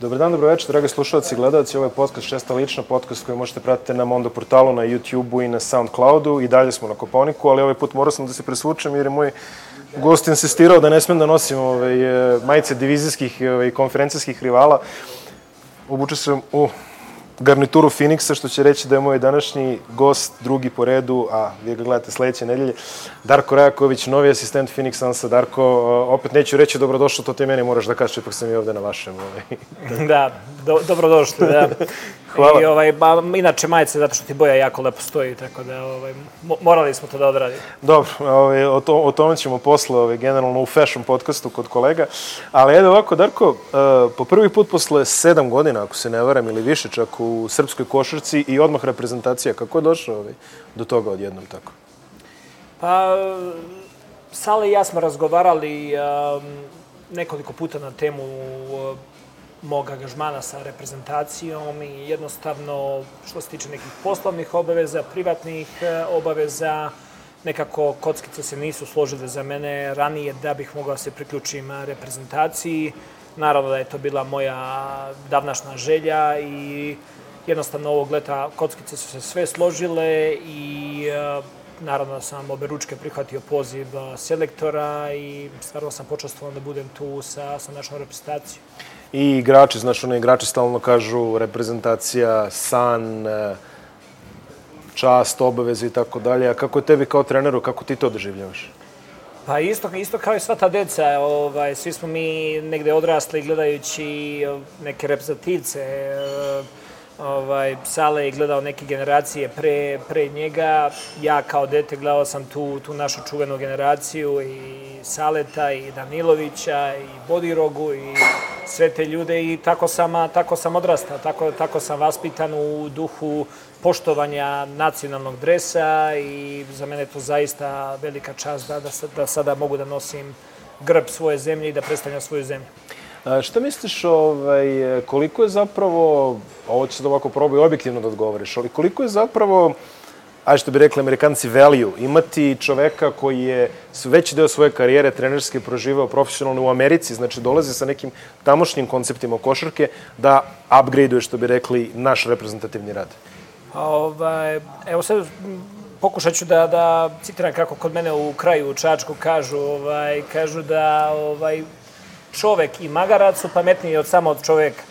Dobar dan, dobro večer, dragi slušalci i gledalci. Ovo je podcast Šesta lična, podcast koji možete pratiti na Mondo portalu, na YouTube-u i na Soundcloudu. I dalje smo na Koponiku, ali ovaj put morao sam da se presvučem jer je moj gost insistirao da ne smem da nosim ovaj, majice divizijskih i ovaj, konferencijskih rivala. Obučio sam u garnituru Phoenixa, što će reći da je moj današnji gost, drugi po redu, a vi ga gledate sledeće nedelje, Darko Rajaković, novi asistent Phoenix Sansa. Darko, opet neću reći dobrodošlo, to ti meni moraš da kažeš, ipak sam i ovde na vašem. Ovaj. da, do, dobrodošli, da. Hvala. I, ovaj, ba, inače majice, zato što ti boja jako lepo stoji, tako da ovaj, morali smo to da odradimo. Dobro, ovaj, o, to, o tome ćemo posle, ovaj, generalno u fashion podcastu kod kolega. Ali edo ovako, Darko, uh, po prvi put posle sedam godina, ako se ne varam, ili više čak u srpskoj košarci i odmah reprezentacija, kako je došao ovaj, do toga odjednom tako? Pa, Sale i ja smo razgovarali um, nekoliko puta na temu uh, mog angažmana sa reprezentacijom i jednostavno što se tiče nekih poslovnih obaveza, privatnih e, obaveza, nekako kockice se nisu složile za mene ranije da bih mogao da se priključim reprezentaciji. Naravno da je to bila moja davnašna želja i jednostavno ovog leta kockice su se sve složile i e, naravno da sam obe ručke prihvatio poziv selektora i stvarno sam počestovan da budem tu sa, sa našom reprezentacijom i igrači, znaš, ono, igrači stalno kažu reprezentacija, san, e, čast, obaveze i tako dalje. A kako je tebi kao treneru, kako ti to doživljavaš? Pa isto, isto kao i sva ta deca, ovaj, svi smo mi negde odrasli gledajući neke reprezentativce, ovaj, Sale je gledao neke generacije pre, pre njega. Ja kao dete gledao sam tu, tu našu čuvenu generaciju i Saleta i Danilovića i Bodirogu i sve te ljude i tako sam, tako sam odrastao, tako, tako sam vaspitan u duhu poštovanja nacionalnog dresa i za mene to zaista velika čast da, da, da sada mogu da nosim grb svoje zemlje i da predstavljam svoju zemlju. Šta misliš, ovaj, koliko je zapravo, ovo će da ovako probaj objektivno da odgovoriš, ali koliko je zapravo, ajde što bi rekli amerikanci, value, imati čoveka koji je veći deo svoje karijere trenerske proživao profesionalno u Americi, znači dolazi sa nekim tamošnjim konceptima košarke, da upgradeuje, što bi rekli, naš reprezentativni rad? Ovaj, evo sad pokušat ću da, da citiram kako kod mene u kraju u Čačku kažu, ovaj, kažu da ovaj, čovek i magarac su pametniji od samog čoveka.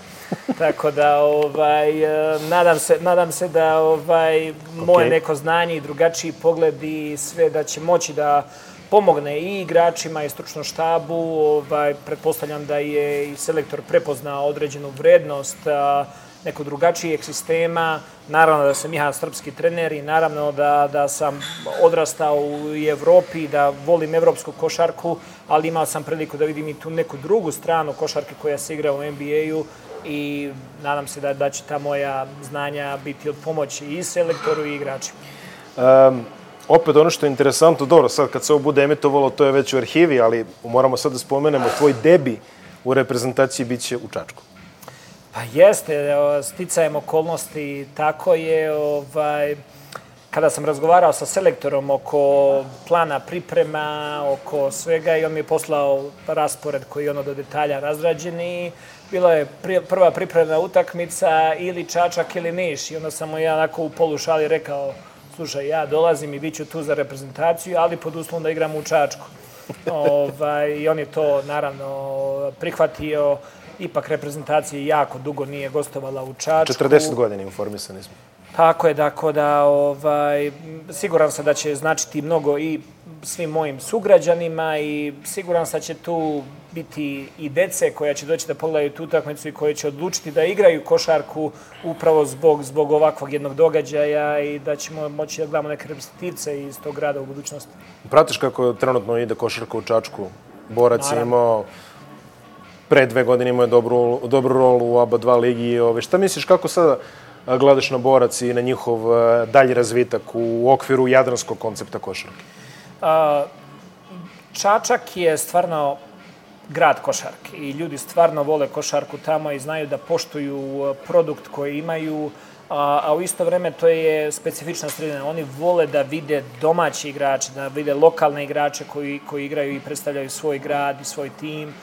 Tako da ovaj e, nadam se nadam se da ovaj moje neko znanje i drugačiji pogled i sve da će moći da pomogne i igračima i stručnom štabu. Ovaj pretpostavljam da je i selektor prepoznao određenu vrednost a, nekog drugačijeg sistema. Naravno da sam ja srpski trener i naravno da, da sam odrastao u Evropi, da volim evropsku košarku, ali imao sam priliku da vidim i tu neku drugu stranu košarke koja se igra u NBA-u i nadam se da, da će ta moja znanja biti od pomoći i selektoru i igračima. Um, opet ono što je interesantno, dobro, sad kad se ovo bude emitovalo, to je već u arhivi, ali moramo sad da spomenemo, tvoj debi u reprezentaciji biće u Čačku. Pa jeste, sticajem okolnosti, tako je, ovaj, kada sam razgovarao sa selektorom oko plana priprema, oko svega i on mi je poslao raspored koji je ono do detalja razrađen i bila je prva pripremna utakmica ili Čačak ili Niš i onda sam mu ja onako u polu šali rekao slušaj, ja dolazim i bit ću tu za reprezentaciju, ali pod uslovom da igram u Čačku. ovaj, I on je to naravno prihvatio ipak reprezentacija jako dugo nije gostovala u Čačku. 40 godina informisani smo. Tako je, tako da ovaj, siguran sam da će značiti mnogo i svim mojim sugrađanima i siguran sam da će tu biti i dece koja će doći da pogledaju tu utakmicu i koje će odlučiti da igraju košarku upravo zbog, zbog ovakvog jednog događaja i da ćemo moći da gledamo neke reprezentativce iz tog grada u budućnosti. Pratiš kako trenutno ide košarka u Čačku? Borac je imao pre dve godine imao je dobru, dobru rolu u ABA 2 ligi. Ove, šta misliš, kako sada gledaš na borac i na njihov dalji razvitak u okviru jadranskog koncepta košarke? Čačak je stvarno grad košarke i ljudi stvarno vole košarku tamo i znaju da poštuju produkt koji imaju, a, a u isto vreme to je specifična sredina. Oni vole da vide domaći igrače, da vide lokalne igrače koji, koji igraju i predstavljaju svoj grad i svoj tim.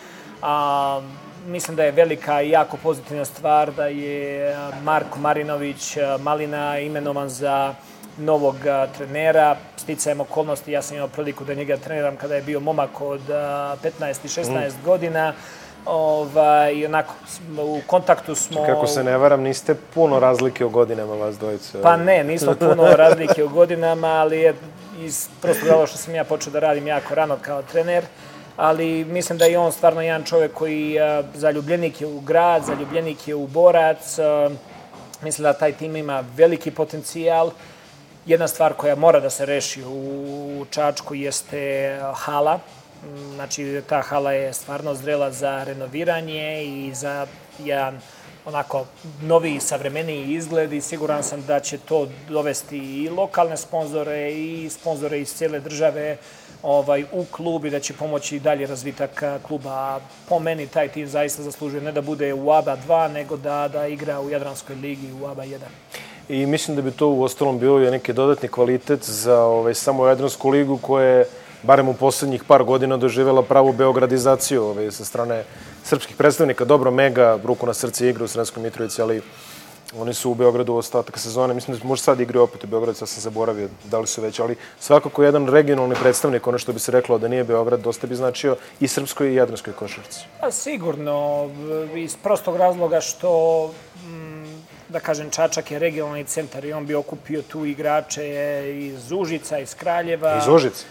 A, mislim da je velika i jako pozitivna stvar da je Marko Marinović Malina imenovan za novog trenera. Sticajem okolnosti, ja sam imao priliku da njega treniram kada je bio momak od 15 i 16 mm. godina. Ovaj, onako, u kontaktu smo... Kako se ne varam, niste puno razlike u godinama vas dvojice. Pa ne, nismo puno razlike u godinama, ali je iz prostog što sam ja počeo da radim jako rano kao trener ali mislim da je on stvarno jedan čovek koji zaljubljenik je u grad, zaljubljenik je u borac, mislim da taj tim ima veliki potencijal. Jedna stvar koja mora da se reši u Čačku jeste hala, znači ta hala je stvarno zrela za renoviranje i za jedan onako novi, savremeniji izgled i siguran sam da će to dovesti i lokalne sponzore i sponzore iz cijele države ovaj, u klub i da će pomoći dalje razvitak kluba. Po meni taj tim zaista zaslužuje ne da bude u ABA 2, nego da, da igra u Jadranskoj ligi u ABA 1. I mislim da bi to u ostalom bio i neki dodatni kvalitet za ovaj, samo Jadransku ligu koja je barem u poslednjih par godina doživela pravu beogradizaciju ovaj, sa strane srpskih predstavnika. Dobro, Mega, ruku na srce igra u Sremskoj Mitrovici, ali Oni su u Beogradu ostatak sezone. Mislim da može sad igraju opet u Beogradu, sad sam zaboravio da li su već, ali svakako jedan regionalni predstavnik, ono što bi se reklo da nije Beograd, dosta bi značio i srpskoj i jadranskoj košarci. Pa sigurno, iz prostog razloga što mm, da kažem, Čačak je regionalni centar i on bi okupio tu igrače iz Užica, iz Kraljeva. Iz Užica?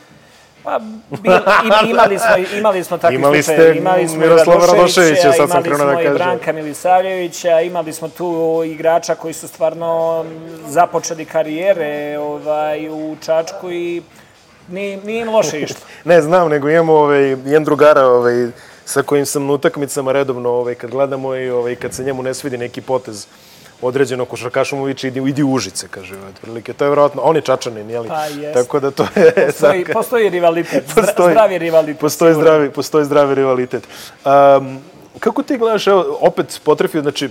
Pa, bil, imali smo, imali smo takvi imali ste imali smo Miroslava Radoševića, sad sam krenuo da kažem. Imali smo i Branka Milisavljevića, imali smo tu igrača koji su stvarno započeli karijere ovaj, u Čačku i nije, nije im loše išlo. ne, znam, nego imamo ovaj, jedan drugara ovaj, sa kojim sam na utakmicama redovno, ovaj, kad gledamo i ovaj, kad se njemu ne svidi neki potez određeno košarkašu mu viče idi, idi u Užice, kaže, otprilike. To je verovatno, on je čačanin, jeli? Pa, jest. Tako da to je... Postoji, saka, postoji rivalitet, postoji, zdravi rivalitet. Postoji zdravi, postoji zdravi rivalitet. Um, kako ti gledaš, evo, opet potrefio, znači,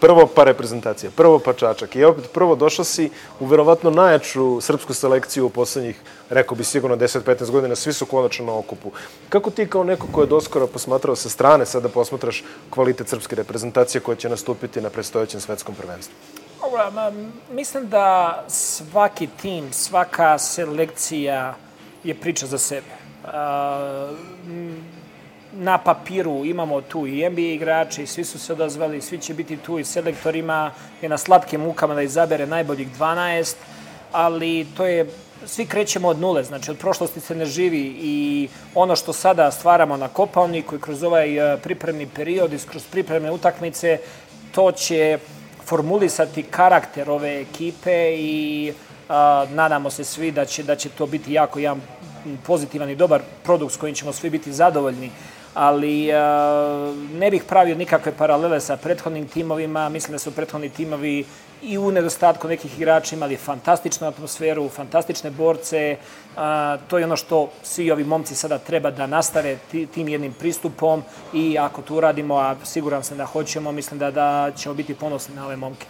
prvo pa reprezentacija, prvo pa Čačak i opet prvo došao si u verovatno najjaču srpsku selekciju u poslednjih, rekao bi sigurno 10-15 godina, svi su konačno na okupu. Kako ti kao neko ko je doskoro posmatrao sa strane sada posmatraš kvalitet srpske reprezentacije koja će nastupiti na predstojećem svetskom prvenstvu? Dobro, mislim da svaki tim, svaka selekcija je priča za sebe. Uh, na papiru imamo tu i NBA igrače i svi su se odazvali, svi će biti tu i selektorima je na slatkim mukama da izabere najboljih 12, ali to je svi krećemo od nule, znači od prošlosti se ne živi i ono što sada stvaramo na Kopalniku i kroz ovaj e, pripremni period i kroz pripremne utakmice, to će formulisati karakter ove ekipe i a, nadamo se svi da će, da će to biti jako jedan pozitivan i dobar produkt s kojim ćemo svi biti zadovoljni ali ne bih pravio nikakve paralele sa prethodnim timovima. Mislim da su prethodni timovi i u nedostatku nekih igrača imali fantastičnu atmosferu, fantastične borce. to je ono što svi ovi momci sada treba da nastave tim jednim pristupom i ako to uradimo, a siguran sam da hoćemo, mislim da, da ćemo biti ponosni na ove momke.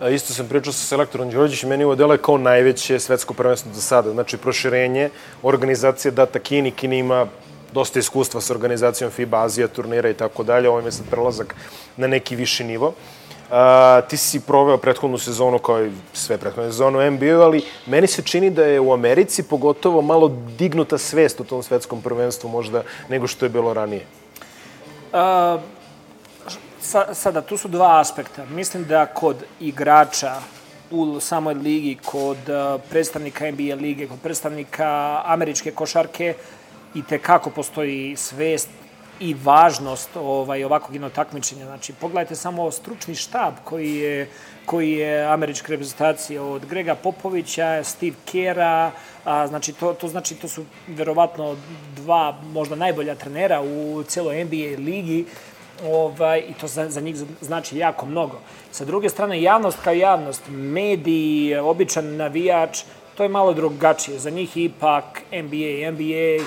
A isto sam pričao sa selektorom Đorđićem, meni ovo delo je kao najveće svetsko prvenstvo do sada. Znači, proširenje organizacije data Kini. Kini ima dosta iskustva sa organizacijom FIBA, Azija turnira i tako dalje. Ovo je sad prelazak na neki viši nivo. A, ti si proveo prethodnu sezonu kao i sve prethodne sezonu u NBA, ali meni se čini da je u Americi pogotovo malo dignuta svest o tom svetskom prvenstvu možda nego što je bilo ranije. A, sa, sada, tu su dva aspekta. Mislim da kod igrača u samoj ligi, kod predstavnika NBA lige, kod predstavnika američke košarke, i te kako postoji svest i važnost ovaj, ovakvog jednog takmičenja. Znači, pogledajte samo stručni štab koji je, koji je američka reprezentacija od Grega Popovića, Steve Kera, a, znači, to, to znači to su verovatno dva možda najbolja trenera u celoj NBA ligi ovaj, i to za, za njih znači jako mnogo. Sa druge strane, javnost kao javnost, mediji, običan navijač, to je malo drugačije. Za njih ipak NBA, NBA,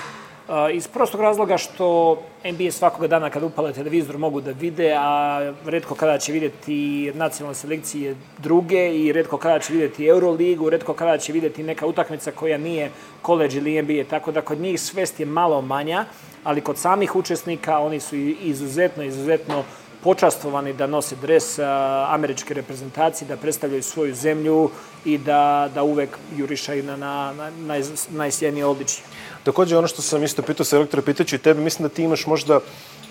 iz prostog razloga što NBA svakoga dana kada upale televizor mogu da vide, a redko kada će videti nacionalne selekcije druge i redko kada će videti Euroligu, redko kada će videti neka utakmica koja nije koleđ ili NBA, tako da kod njih svest je malo manja, ali kod samih učesnika oni su izuzetno, izuzetno počastovani da nose dres američke reprezentacije, da predstavljaju svoju zemlju i da, da uvek jurišaju na, na, na naj, najsjednije odličje. Takođe, ono što sam isto pitao sa elektora, pitaću i tebe, mislim da ti imaš možda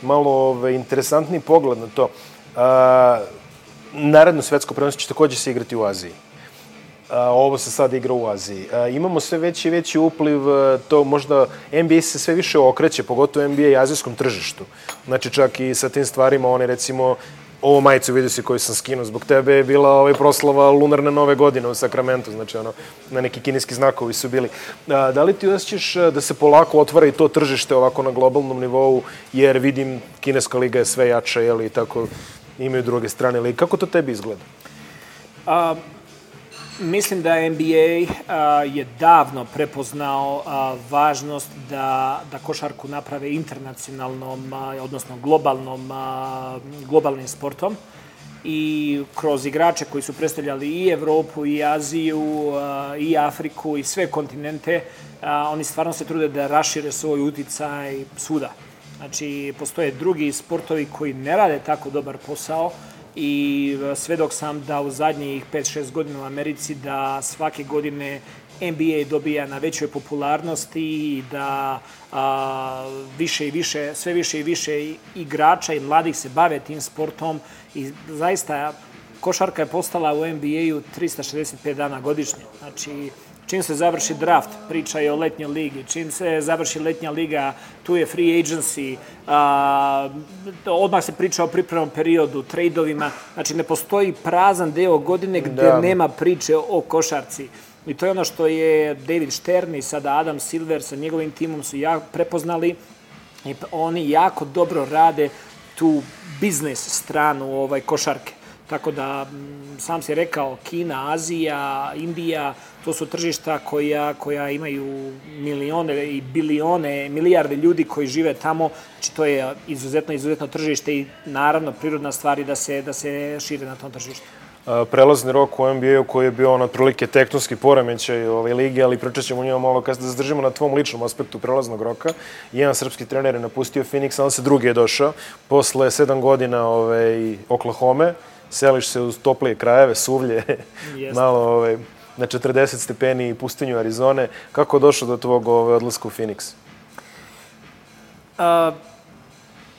malo ove, interesantni pogled na to. A, naredno svetsko prvenstvo će takođe se igrati u Aziji. A, ovo se sad igra u Aziji. A, imamo sve veći i veći upliv, to možda NBA se sve više okreće, pogotovo NBA i azijskom tržištu. Znači čak i sa tim stvarima oni recimo ovo majicu vidio si koju sam skinuo zbog tebe je bila ovaj proslava lunarne nove godine u Sakramentu, znači ono, na neki kineski znakovi su bili. A, da li ti osjećaš da se polako otvara i to tržište ovako na globalnom nivou, jer vidim kineska liga je sve jača, jel, i tako imaju druge strane, ali kako to tebi izgleda? A, Mislim da NBA a, je davno prepoznao a, važnost da, da košarku naprave internacionalnom, a, odnosno globalnom, a, globalnim sportom i kroz igrače koji su predstavljali i Evropu, i Aziju, a, i Afriku, i sve kontinente, a, oni stvarno se trude da rašire svoj uticaj svuda. Znači, postoje drugi sportovi koji ne rade tako dobar posao, i e, svedok sam da u zadnjih 5-6 godina u Americi da svake godine NBA dobija na većoj popularnosti i da a, više i više, sve više i više igrača i mladih se bave tim sportom i zaista košarka je postala u NBA-u 365 dana godišnje. Znači, Čim se završi draft, priča je o letnjoj ligi. Čim se završi letnja liga, tu je free agency, a, odmah se priča o pripremnom periodu, trejdovima. Znači, ne postoji prazan deo godine gde da. nema priče o košarci. I to je ono što je David Stern i sada Adam Silver sa njegovim timom su jako prepoznali i oni jako dobro rade tu biznis stranu ovaj košarke. Tako da, sam si rekao, Kina, Azija, Indija, to su tržišta koja, koja imaju milione i bilione, milijarde ljudi koji žive tamo. Znači, to je izuzetno, izuzetno tržište i naravno prirodna stvar da se, da se šire na tom tržištu prelazni rok u NBA-u koji je bio on otprilike tektonski poremećaj ove lige, ali pričat ćemo o njima malo kasnije da zadržimo na tvom ličnom aspektu prelaznog roka. Jedan srpski trener je napustio Phoenix, a on se drugi je došao posle sedam godina ove, Oklahoma seliš se uz toplije krajeve, suvlje, malo ovaj, na 40 stepeni pustinju Arizone. Kako došlo do tvog ovaj, odlaska u Phoenix? Uh,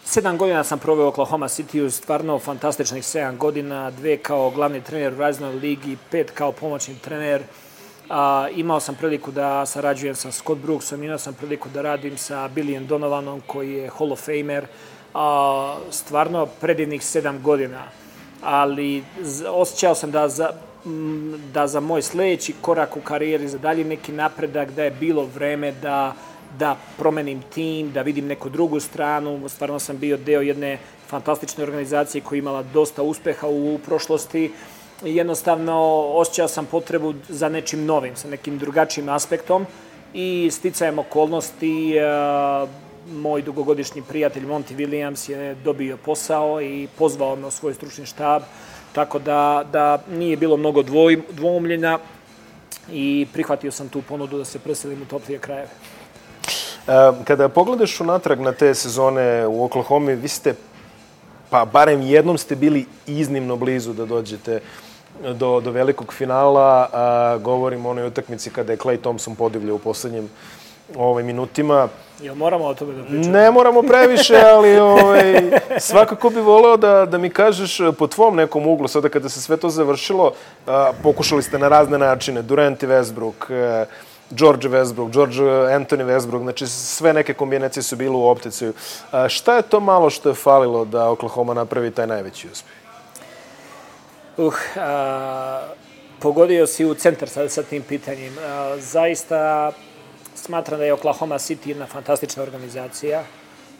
sedam godina sam proveo u Oklahoma City, stvarno fantastičnih sedam godina, dve kao glavni trener u raznoj ligi, pet kao pomoćni trener. A, imao sam priliku da sarađujem sa Scott Brooksom, imao sam priliku da radim sa Billyem Donovanom koji je Hall of Famer. A, stvarno predivnih sedam godina ali osjećao sam da za, da za moj sledeći korak u karijeri, za dalji neki napredak, da je bilo vreme da, da promenim tim, da vidim neku drugu stranu. Stvarno sam bio deo jedne fantastične organizacije koja imala dosta uspeha u prošlosti. Jednostavno, osjećao sam potrebu za nečim novim, sa nekim drugačijim aspektom i sticajem okolnosti moj dugogodišnji prijatelj Monty Williams je dobio posao i pozvao me u svoj stručni štab, tako da, da nije bilo mnogo dvoj, dvoumljenja i prihvatio sam tu ponudu da se preselim u toplije krajeve. E, kada pogledaš unatrag na te sezone u Oklahoma, vi ste, pa barem jednom ste bili iznimno blizu da dođete do, do velikog finala. A, govorim o onoj utakmici kada je Clay Thompson podivljao u poslednjim ovaj, minutima. Jel moramo o tome da pričamo? Ne moramo previše, ali ovaj, svakako bi voleo da, da mi kažeš po tvom nekom uglu, sada kada se sve to završilo, a, pokušali ste na razne načine, Durant i Westbrook, a, George Westbrook, George Anthony Westbrook, znači sve neke kombinacije su bile u opticiju. A, šta je to malo što je falilo da Oklahoma napravi taj najveći uspeh? Uh, a, pogodio si u centar sa, sa tim pitanjem. A, zaista Smatram da je Oklahoma City jedna fantastična organizacija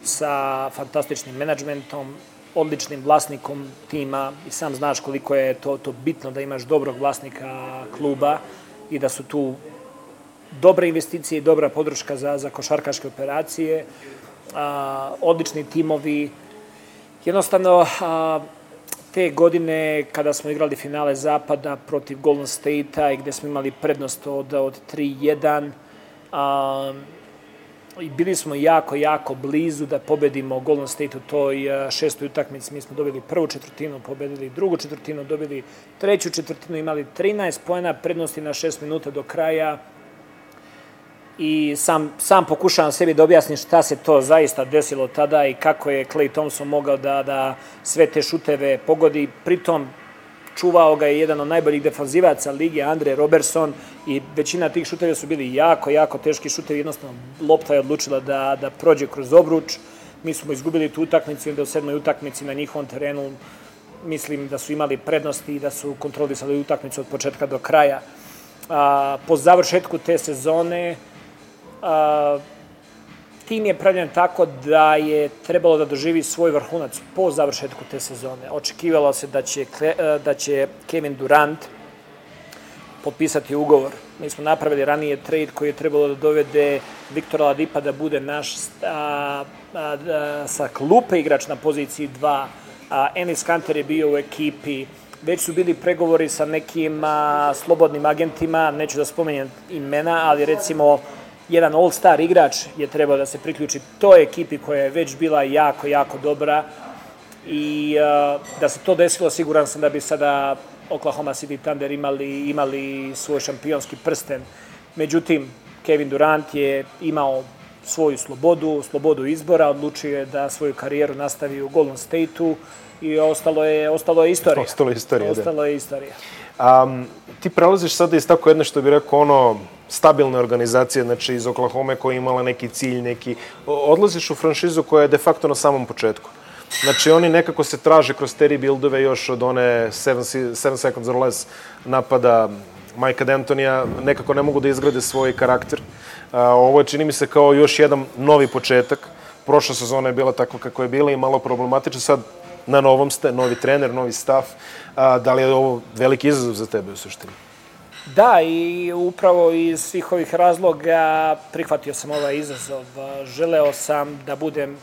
sa fantastičnim menadžmentom, odličnim vlasnikom tima i sam znaš koliko je to, to bitno da imaš dobrog vlasnika kluba i da su tu dobre investicije i dobra podrška za, za košarkaške operacije, a, odlični timovi. Jednostavno, a, te godine kada smo igrali finale Zapada protiv Golden State-a i gde smo imali prednost od, od 3-1, a, i bili smo jako, jako blizu da pobedimo Golden State u toj uh, šestoj utakmici. Mi smo dobili prvu četvrtinu, pobedili drugu četvrtinu, dobili treću četvrtinu, imali 13 pojena prednosti na 6 minuta do kraja i sam, sam pokušavam sebi da objasnim šta se to zaista desilo tada i kako je Clay Thompson mogao da, da sve te šuteve pogodi. Pritom čuvao ga je jedan od najboljih defanzivaca lige, Andre Robertson, i većina tih šuteva su bili jako, jako teški šutevi, jednostavno lopta je odlučila da, da prođe kroz obruč. Mi smo izgubili tu utakmicu i da u sedmoj utakmici na njihovom terenu mislim da su imali prednosti i da su kontrolisali utakmicu od početka do kraja. A, po završetku te sezone a, tim je pravljen tako da je trebalo da doživi svoj vrhunac po završetku te sezone. Očekivalo se da će, da će Kevin Durant potpisati ugovor. Mi smo napravili ranije trade koji je trebalo da dovede Viktora Ladipa da bude naš a, a, a, sa klupe igrač na poziciji 2. A, Enis Kanter je bio u ekipi. Već su bili pregovori sa nekim a, slobodnim agentima, neću da spomenjem imena, ali recimo jedan all-star igrač je trebao da se priključi toj ekipi koja je već bila jako, jako dobra i uh, da se to desilo, siguran sam da bi sada Oklahoma City Thunder imali, imali svoj šampionski prsten. Međutim, Kevin Durant je imao svoju slobodu, slobodu izbora, odlučio je da svoju karijeru nastavi u Golden State-u i ostalo je, ostalo je istorija. Ostalo je istorija, Ostalo je istorija. Um, ti prelaziš sada iz tako jedne, što bi rekao, ono, stabilne organizacije, znači iz Oklahoma koja je imala neki cilj, neki... Odlaziš u franšizu koja je de facto na samom početku. Znači, oni nekako se traže kroz te rebuildove još od one 7, 7 seconds or less napada Majka D'Antonija, nekako ne mogu da izgrade svoj karakter. Ovo je, čini mi se, kao još jedan novi početak. Prošla sezona je bila takva kako je bila i malo problematična. Sad na novom ste, novi trener, novi stav. A, da li je ovo veliki izazov za tebe u suštini? Da, i upravo iz svih ovih razloga prihvatio sam ovaj izazov. Želeo sam da budem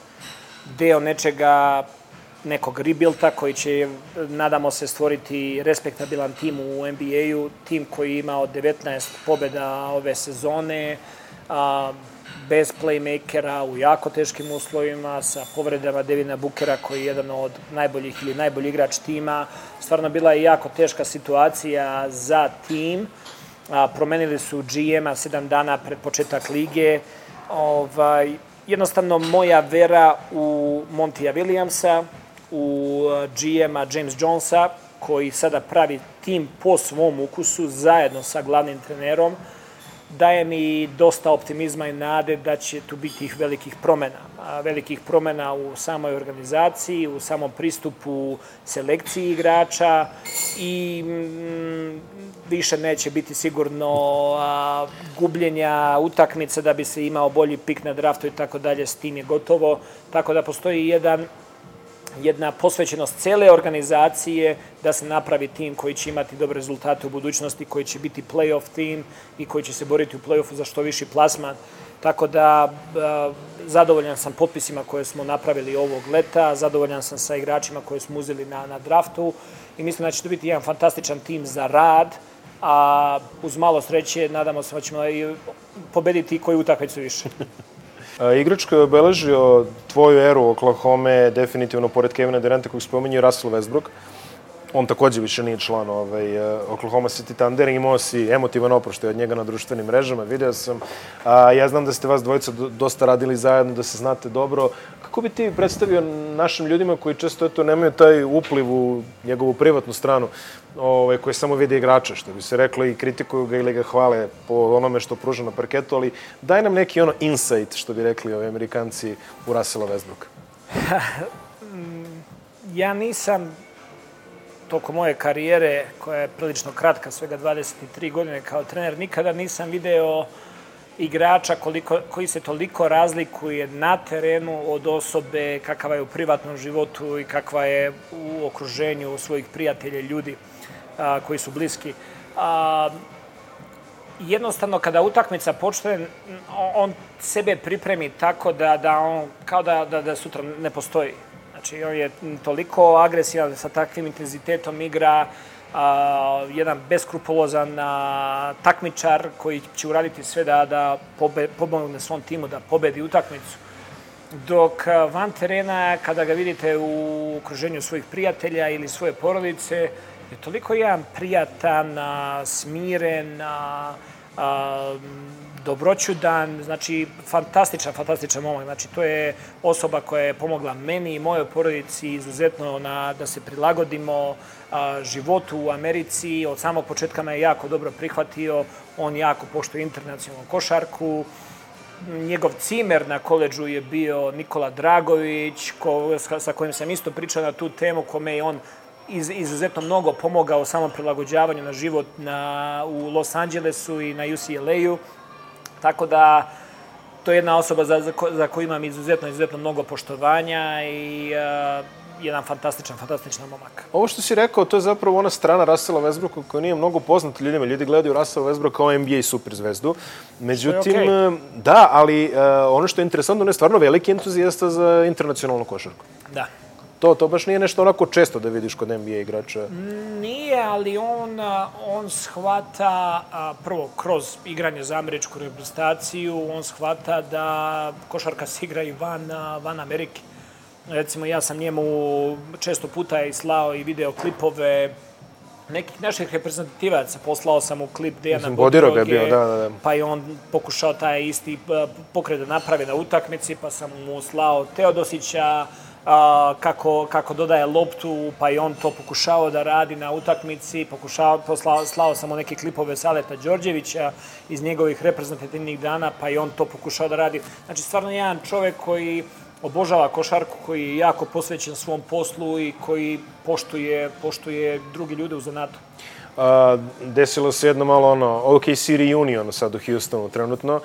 deo nečega, nekog rebuilda koji će, nadamo se, stvoriti respektabilan tim u NBA-u, tim koji je imao 19 pobjeda ove sezone, a, bez playmakera, u jako teškim uslovima, sa povredama Devina Bukera, koji je jedan od najboljih ili najbolji igrač tima. Stvarno bila je jako teška situacija za tim. A, promenili su GM-a sedam dana pred početak lige. Ovaj, jednostavno, moja vera u Montija Williamsa, u GM-a James Jonesa, koji sada pravi tim po svom ukusu zajedno sa glavnim trenerom, daje mi dosta optimizma i nade da će tu biti ih velikih promena. Velikih promena u samoj organizaciji, u samom pristupu selekciji igrača i mm, više neće biti sigurno gubljenja utakmice da bi se imao bolji pik na draftu i tako dalje, s tim je gotovo. Tako da postoji jedan jedna posvećenost cele organizacije da se napravi tim koji će imati dobre rezultate u budućnosti, koji će biti playoff tim i koji će se boriti u playoffu za što viši plasman. Tako da zadovoljan sam potpisima koje smo napravili ovog leta, zadovoljan sam sa igračima koje smo uzeli na, na draftu i mislim da će to biti jedan fantastičan tim za rad, a uz malo sreće nadamo se da ćemo i pobediti koju utakmicu više. Igrač koji je obeležio tvoju eru Oklahoma, definitivno, pored Kevina Duranta kog spominje, Russell Westbrook. On takođe više nije član ovaj, Oklahoma City Thunder. Imao si emotivan oproštaj od njega na društvenim mrežama, video sam. A, ja znam da ste vas dvojica dosta radili zajedno, da se znate dobro. Kako bi ti predstavio našim ljudima koji često eto, nemaju taj upliv u njegovu privatnu stranu, ovaj, koji samo vide igrača, što bi se reklo, i kritikuju ga ili ga hvale po onome što pruža na parketu, ali daj nam neki ono insight, što bi rekli ovi amerikanci, u Russella Westbrooka. ja nisam toko moje karijere, koja je prilično kratka, svega 23 godine kao trener, nikada nisam video igrača koliko, koji se toliko razlikuje na terenu od osobe kakava je u privatnom životu i kakva je u okruženju svojih prijatelja, ljudi a, koji su bliski. A, jednostavno kada utakmica počne, on sebe pripremi tako da, da on, kao da, da, da sutra ne postoji. Znači, on je toliko agresivan sa takvim intenzitetom igra, a, jedan beskrupulozan a, takmičar koji će uraditi sve da, da pobe, pomogne svom timu da pobedi utakmicu. Dok van terena, kada ga vidite u okruženju svojih prijatelja ili svoje porodice, je toliko jedan prijatan, a, smiren, a, a, dobroćudan, znači fantastičan, fantastičan momak. Znači to je osoba koja je pomogla meni i mojoj porodici izuzetno na, da se prilagodimo a, životu u Americi. Od samog početka me je jako dobro prihvatio. On jako poštuje internacionalnu košarku. Njegov cimer na koleđu je bio Nikola Dragović, ko, sa kojim sam isto pričao na tu temu, kome je on iz, izuzetno mnogo pomogao u samom prilagođavanju na život na, u Los Angelesu i na UCLA-u. Tako da to je jedna osoba za, za, ko, za koju imam izuzetno, izuzetno mnogo poštovanja i uh, jedan fantastičan, fantastičan momak. Ovo što si rekao, to je zapravo ona strana Russella Westbrooka koja nije mnogo poznata ljudima. Ljudi gledaju Russella Westbrooka kao NBA superzvezdu. Međutim, okay. da, ali uh, ono što je interesantno, on je stvarno veliki entuzijasta za internacionalnu košarku. Da. To, to baš nije nešto onako često da vidiš kod NBA igrača. Nije, ali on, on shvata, prvo, kroz igranje za američku reprezentaciju, on shvata da košarka se igra i van, van Amerike. Recimo, ja sam njemu često puta i slao i video klipove nekih naših reprezentativaca. Poslao sam mu klip Dejana Bodiroga je bio, da, da, da. Pa je on pokušao taj isti pokret da napravi na utakmici, pa sam mu slao Teodosića, a, kako, kako dodaje loptu, pa i on to pokušao da radi na utakmici, pokušao, poslao, slao samo neke klipove Saleta Đorđevića iz njegovih reprezentativnih dana, pa i on to pokušao da radi. Znači, stvarno jedan čovek koji obožava košarku, koji je jako posvećen svom poslu i koji poštuje, poštuje drugi ljude u zanatu. A, desilo se jedno malo ono, OKC reunion sad u Houstonu trenutno.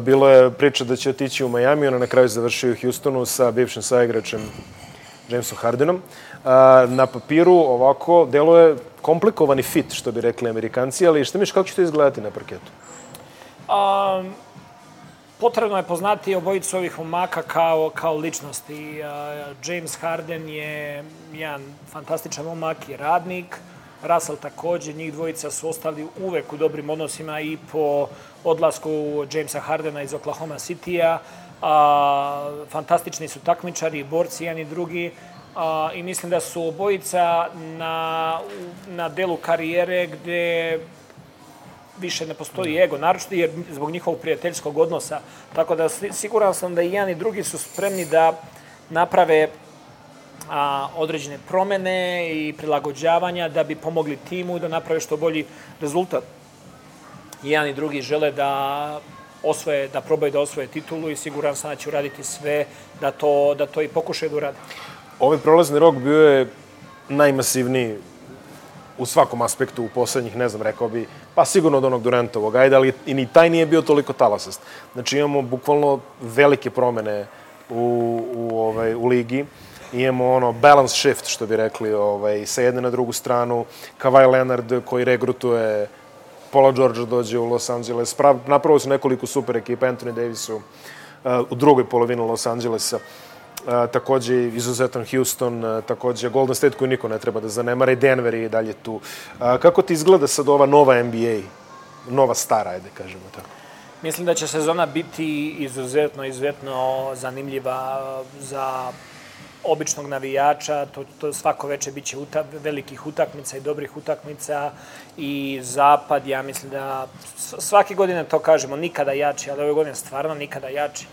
Bilo je priča da će otići u Miami, ona na kraju završio u Houstonu sa bivšim saigračem Jamesom Hardenom. A, na papiru ovako deluje komplikovani fit, što bi rekli amerikanci, ali šta miš, kako će to izgledati na parketu? Um, potrebno je poznati obojicu ovih momaka kao, kao ličnosti. Uh, James Harden je jedan fantastičan momak i radnik. Russell takođe, njih dvojica su ostali uvek u dobrim odnosima i po odlasku Jamesa Hardena iz Oklahoma City-a. A, fantastični su takmičari, borci, jedan i drugi. A, I mislim da su obojica na, na delu karijere gde više ne postoji ego, naročito jer zbog njihovog prijateljskog odnosa. Tako da siguran sam da i jedan i drugi su spremni da naprave a, određene promene i prilagođavanja da bi pomogli timu da naprave što bolji rezultat. Jedan i drugi žele da osvoje, da probaju da osvoje titulu i siguran sam da će uraditi sve da to, da to i pokušaju da urade. Ovaj prolazni rok bio je najmasivniji u svakom aspektu u poslednjih, ne znam, rekao bi, pa sigurno od onog Durantovog, ajde, ali i ni taj nije bio toliko talasast. Znači imamo bukvalno velike promene u, u, ovaj, u ligi imamo ono balance shift, što bi rekli, ovaj, sa jedne na drugu stranu, Kawhi Leonard koji regrutuje Paula George dođe u Los Angeles, Prav, napravo su nekoliko super ekipa, Anthony Davisu uh, u drugoj polovini Los Angelesa, uh, takođe izuzetan Houston, uh, takođe Golden State koji niko ne treba da zanemara i Denver je dalje tu. Uh, kako ti izgleda sad ova nova NBA, nova stara, ajde kažemo tako? Mislim da će sezona biti izuzetno, izuzetno zanimljiva za običnog navijača, to, to svako veče biće uta, velikih utakmica i dobrih utakmica i zapad, ja mislim da svake godine to kažemo, nikada jači, ali ove godine stvarno nikada jači.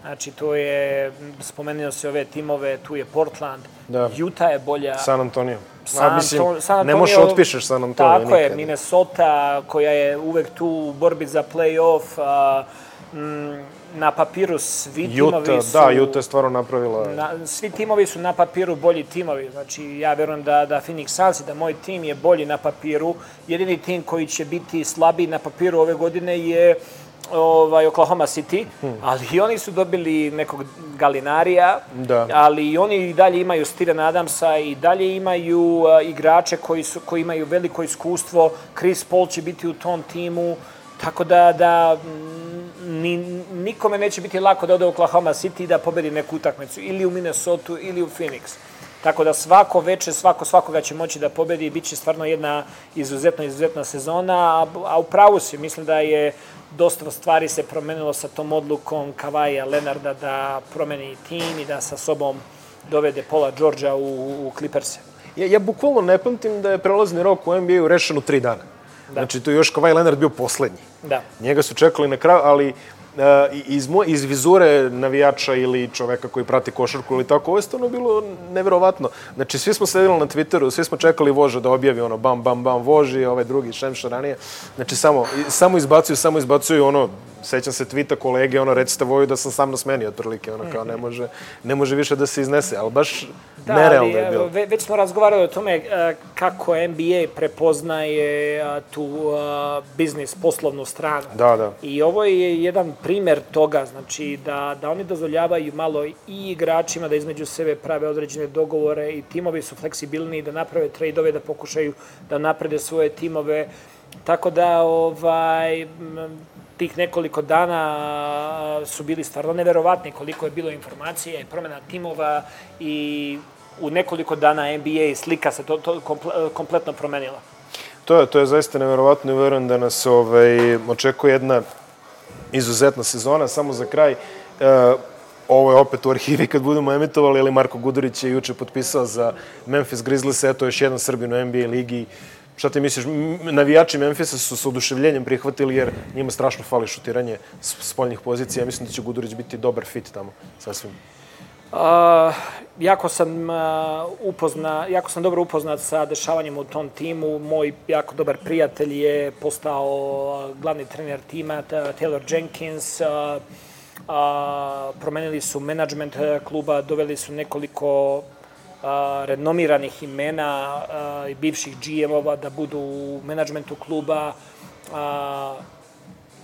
Znači, to je, spomenuo se ove timove, tu je Portland, da. Utah je bolja. San Antonio. San, A, mislim, San Antonio, ne možeš otpišeš San Antonio Tako nikad. je, Minnesota, koja je uvek tu u borbi za play-off, a, mm, na papiru svi Utah, timovi su... Da, Utah je stvarno napravila... Na, svi timovi su na papiru bolji timovi. Znači, ja verujem da, da Phoenix Suns i da moj tim je bolji na papiru. Jedini tim koji će biti slabiji na papiru ove godine je ovaj, Oklahoma City, hmm. ali i oni su dobili nekog Galinarija, da. ali i oni i dalje imaju Steven Adamsa i dalje imaju uh, igrače koji, su, koji imaju veliko iskustvo. Chris Paul će biti u tom timu, tako da, da ni, nikome neće biti lako da ode u Oklahoma City i da pobedi neku utakmicu, ili u Minnesota, ili u Phoenix. Tako da svako veče, svako svakoga će moći da pobedi i bit će stvarno jedna izuzetna, izuzetna sezona, a, a u pravu si, mislim da je dosta stvari se promenilo sa tom odlukom Kavaja Lenarda da promeni tim i da sa sobom dovede Paula Đorđa u, u Clippers. Ja, ja bukvalno ne pamtim da je prelazni rok u NBA-u rešen u tri dana. Da. Znači, tu je još Kawhi Leonard bio poslednji. Da. Njega su čekali na kraju, ali iz, mo, iz vizure navijača ili čoveka koji prati košarku ili tako, ovo je stvarno bilo neverovatno. Znači, svi smo sedeli na Twitteru, svi smo čekali Voža da objavi ono bam, bam, bam, Voži, ovaj drugi, Šemša ranije. Znači, samo, samo izbacuju, samo izbacuju ono, sećam se tvita kolege, ono, recite Voju da sam sam na smeni, otprilike, ono, kao ne može, ne može više da se iznese, ali baš da, nerealno je bilo. Ve, već smo razgovarali o tome kako NBA prepoznaje tu biznis, poslovnu stranu. Da, da. I ovo je jedan primer toga, znači da, da oni dozvoljavaju malo i igračima da između sebe prave određene dogovore i timovi su fleksibilni da naprave trade-ove, da pokušaju da naprede svoje timove. Tako da, ovaj, tih nekoliko dana su bili stvarno neverovatni koliko je bilo informacije i promena timova i u nekoliko dana NBA slika se to, to kompletno promenila. To je, to je zaista neverovatno i verujem da nas ovaj, očekuje jedna izuzetna sezona. Samo za kraj, e, ovo je opet u arhivi kad budemo emitovali, ali Marko Gudurić je juče potpisao za Memphis Grizzlies, eto još jedan Srbin u NBA ligi. Šta ti misliš? Navijači Memfisa su sa oduševljenjem prihvatili jer njima strašno fali šutiranje spoljnih pozicija. Ja mislim da će Gudurić biti dobar fit tamo, sasvim. Uh, jako sam uh, upozna, jako sam dobro upoznat sa dešavanjem u tom timu. Moj jako dobar prijatelj je postao uh, glavni trener tima, Taylor Jenkins. Uh, uh, promenili su management kluba, doveli su nekoliko a, renomiranih imena a, i bivših GM-ova da budu u menadžmentu kluba, a,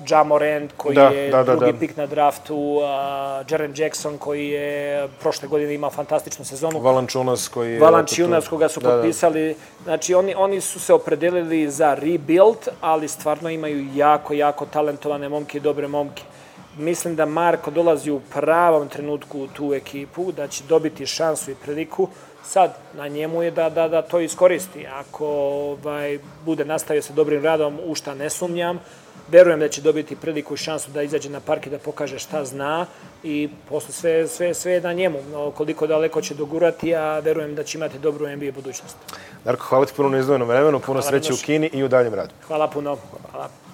Ja Morant koji da, je da, da, drugi da. pik na draftu, uh, Jaren Jackson koji je prošle godine imao fantastičnu sezonu. Valančunas koji je... Valančunas koga su da, potpisali. Da. Znači oni, oni su se opredelili za rebuild, ali stvarno imaju jako, jako talentovane momke i dobre momke. Mislim da Marko dolazi u pravom trenutku u tu ekipu, da će dobiti šansu i priliku. Sad, na njemu je da, da, da to iskoristi. Ako ovaj, bude nastavio sa dobrim radom, u šta ne sumnjam, verujem da će dobiti priliku i šansu da izađe na park i da pokaže šta zna i posle sve, sve, sve je na njemu. No, koliko daleko će dogurati, a verujem da će imati dobru NBA budućnost. Darko, hvala ti puno na izdvojenom vremenu, puno hvala sreće u Kini i u daljem radu. Hvala puno. Hvala.